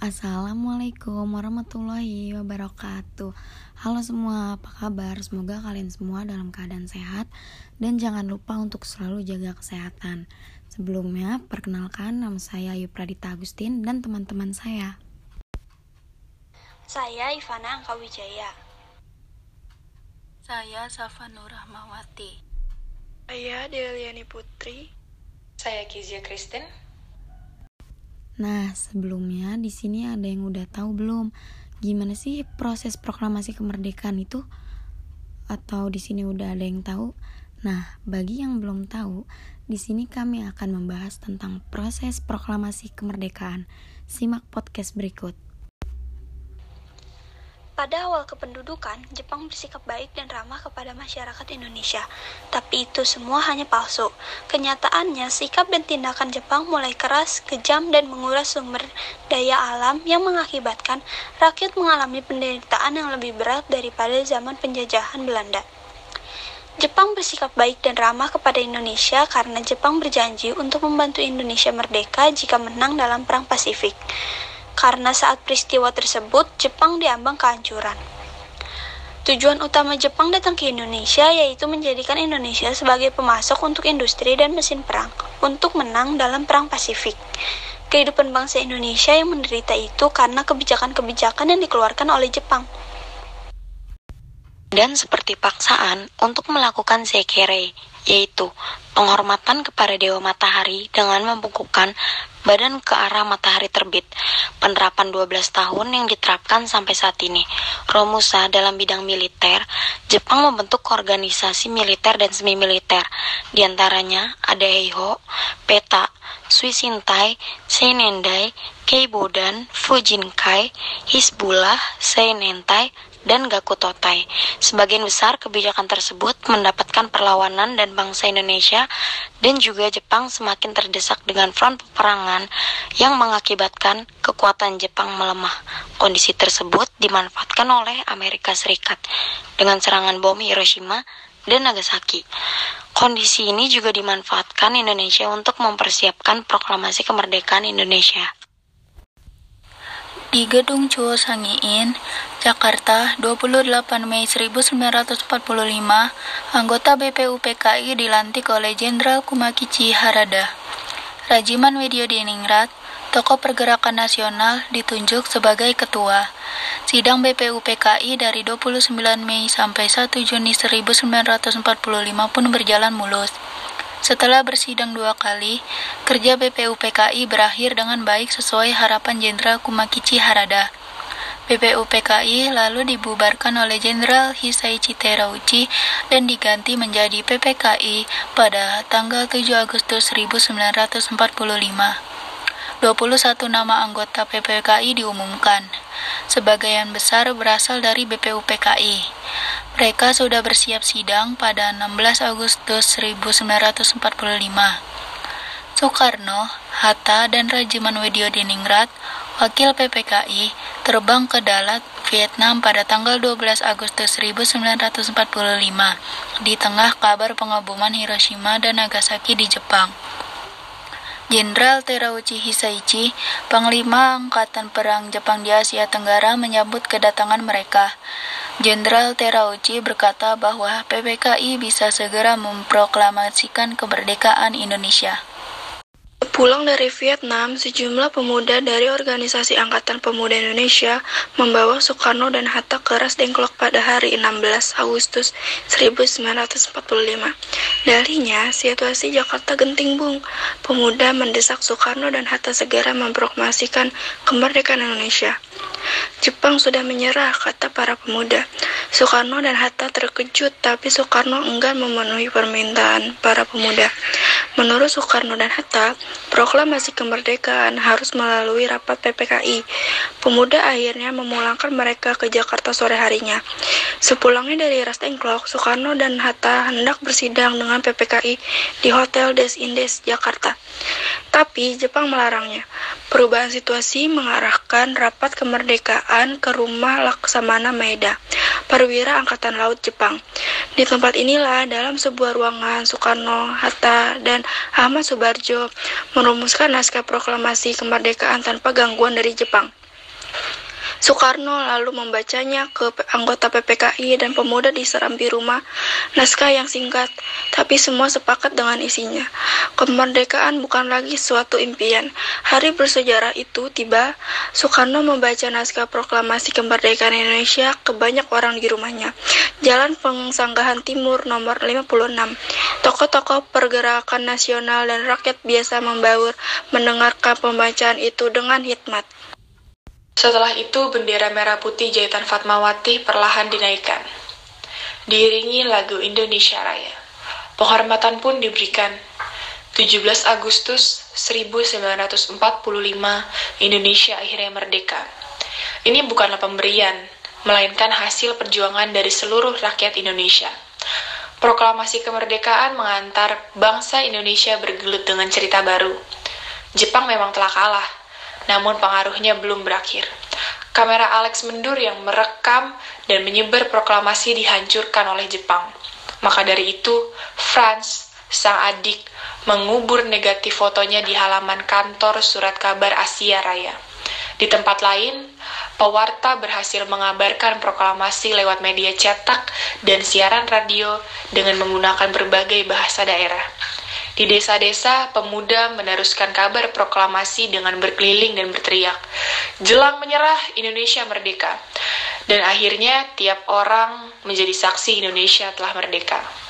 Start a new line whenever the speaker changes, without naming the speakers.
Assalamualaikum warahmatullahi wabarakatuh. Halo semua, apa kabar? Semoga kalian semua dalam keadaan sehat. Dan jangan lupa untuk selalu jaga kesehatan. Sebelumnya, perkenalkan nama saya Ayu Pradita Agustin dan teman-teman saya.
Saya Ivana Angkawijaya.
Saya Safa Nur Rahmawati.
Saya Deliani Putri.
Saya Kizia Kristen
Nah, sebelumnya di sini ada yang udah tahu belum gimana sih proses proklamasi kemerdekaan itu? Atau di sini udah ada yang tahu? Nah, bagi yang belum tahu, di sini kami akan membahas tentang proses proklamasi kemerdekaan. Simak podcast berikut.
Pada awal kependudukan, Jepang bersikap baik dan ramah kepada masyarakat Indonesia. Tapi itu semua hanya palsu. Kenyataannya, sikap dan tindakan Jepang mulai keras, kejam, dan menguras sumber daya alam yang mengakibatkan rakyat mengalami penderitaan yang lebih berat daripada zaman penjajahan Belanda. Jepang bersikap baik dan ramah kepada Indonesia karena Jepang berjanji untuk membantu Indonesia merdeka jika menang dalam Perang Pasifik karena saat peristiwa tersebut Jepang diambang kehancuran. Tujuan utama Jepang datang ke Indonesia yaitu menjadikan Indonesia sebagai pemasok untuk industri dan mesin perang untuk menang dalam Perang Pasifik. Kehidupan bangsa Indonesia yang menderita itu karena kebijakan-kebijakan yang dikeluarkan oleh Jepang.
Dan seperti paksaan untuk melakukan sekere, yaitu penghormatan kepada Dewa Matahari dengan membungkukkan badan ke arah matahari terbit. Penerapan 12 tahun yang diterapkan sampai saat ini. Romusa dalam bidang militer, Jepang membentuk organisasi militer dan semi militer. Di antaranya ada Heiho, PETA, Suisintai, Seinendai, Keibodan, Fujinkai, Hizbullah, Seinentai, dan Gakutotai. Sebagian besar kebijakan tersebut mendapatkan perlawanan dan bangsa Indonesia dan juga Jepang semakin terdesak dengan front peperangan yang mengakibatkan kekuatan Jepang melemah. Kondisi tersebut dimanfaatkan oleh Amerika Serikat dengan serangan bom Hiroshima dan Nagasaki. Kondisi ini juga dimanfaatkan Indonesia untuk mempersiapkan proklamasi kemerdekaan Indonesia.
Di Gedung Chuo Sangiin, Jakarta, 28 Mei 1945, anggota BPUPKI dilantik oleh Jenderal Kumakichi Harada. Rajiman Diningrat, tokoh pergerakan nasional, ditunjuk sebagai ketua. Sidang BPUPKI dari 29 Mei sampai 1 Juni 1945 pun berjalan mulus. Setelah bersidang dua kali, kerja BPUPKI berakhir dengan baik sesuai harapan Jenderal Kumakichi Harada. BPUPKI lalu dibubarkan oleh Jenderal Hisaichi Terauchi dan diganti menjadi PPKI pada tanggal 7 Agustus 1945. 21 nama anggota PPKI diumumkan. Sebagian besar berasal dari BPUPKI. Mereka sudah bersiap sidang pada 16 Agustus 1945. Soekarno, Hatta, dan Rajiman Diningrat, wakil PPKI, terbang ke Dalat, Vietnam pada tanggal 12 Agustus 1945 di tengah kabar pengaboman Hiroshima dan Nagasaki di Jepang. Jenderal Terauchi Hisaichi, Panglima Angkatan Perang Jepang di Asia Tenggara menyambut kedatangan mereka. Jenderal Terauchi berkata bahwa PPKI bisa segera memproklamasikan kemerdekaan Indonesia.
Pulang dari Vietnam, sejumlah pemuda dari Organisasi Angkatan Pemuda Indonesia membawa Soekarno dan Hatta ke Ras Dengklok pada hari 16 Agustus 1945. Darinya, situasi Jakarta genting bung. Pemuda mendesak Soekarno dan Hatta segera memproklamasikan kemerdekaan Indonesia. Jepang sudah menyerah, kata para pemuda. Soekarno dan Hatta terkejut, tapi Soekarno enggan memenuhi permintaan para pemuda. Menurut Soekarno dan Hatta, Proklamasi kemerdekaan harus melalui rapat PPKI. Pemuda akhirnya memulangkan mereka ke Jakarta sore harinya. Sepulangnya dari Ras Dengklok, Soekarno dan Hatta hendak bersidang dengan PPKI di Hotel Des Indes, Jakarta. Tapi Jepang melarangnya. Perubahan situasi mengarahkan rapat kemerdekaan ke rumah Laksamana Maeda, perwira Angkatan Laut Jepang. Di tempat inilah dalam sebuah ruangan Soekarno, Hatta, dan Ahmad Subarjo merumuskan naskah proklamasi kemerdekaan tanpa gangguan dari Jepang. Soekarno lalu membacanya ke anggota PPKI dan pemuda di serambi rumah. Naskah yang singkat, tapi semua sepakat dengan isinya. Kemerdekaan bukan lagi suatu impian. Hari bersejarah itu tiba, Soekarno membaca naskah proklamasi kemerdekaan Indonesia ke banyak orang di rumahnya. Jalan Pengsanggahan Timur nomor 56. Tokoh-tokoh pergerakan nasional dan rakyat biasa membaur mendengarkan pembacaan itu dengan hikmat.
Setelah itu, bendera merah putih jahitan Fatmawati perlahan dinaikkan. Diiringi lagu Indonesia Raya. Penghormatan pun diberikan. 17 Agustus 1945, Indonesia akhirnya merdeka. Ini bukanlah pemberian, melainkan hasil perjuangan dari seluruh rakyat Indonesia. Proklamasi kemerdekaan mengantar bangsa Indonesia bergelut dengan cerita baru. Jepang memang telah kalah, namun pengaruhnya belum berakhir. Kamera Alex Mendur yang merekam dan menyebar proklamasi dihancurkan oleh Jepang. Maka dari itu, Franz, sang adik, mengubur negatif fotonya di halaman kantor surat kabar Asia Raya. Di tempat lain, pewarta berhasil mengabarkan proklamasi lewat media cetak dan siaran radio dengan menggunakan berbagai bahasa daerah. Di desa-desa, pemuda meneruskan kabar proklamasi dengan berkeliling dan berteriak, "Jelang menyerah, Indonesia merdeka!" Dan akhirnya, tiap orang menjadi saksi Indonesia telah merdeka.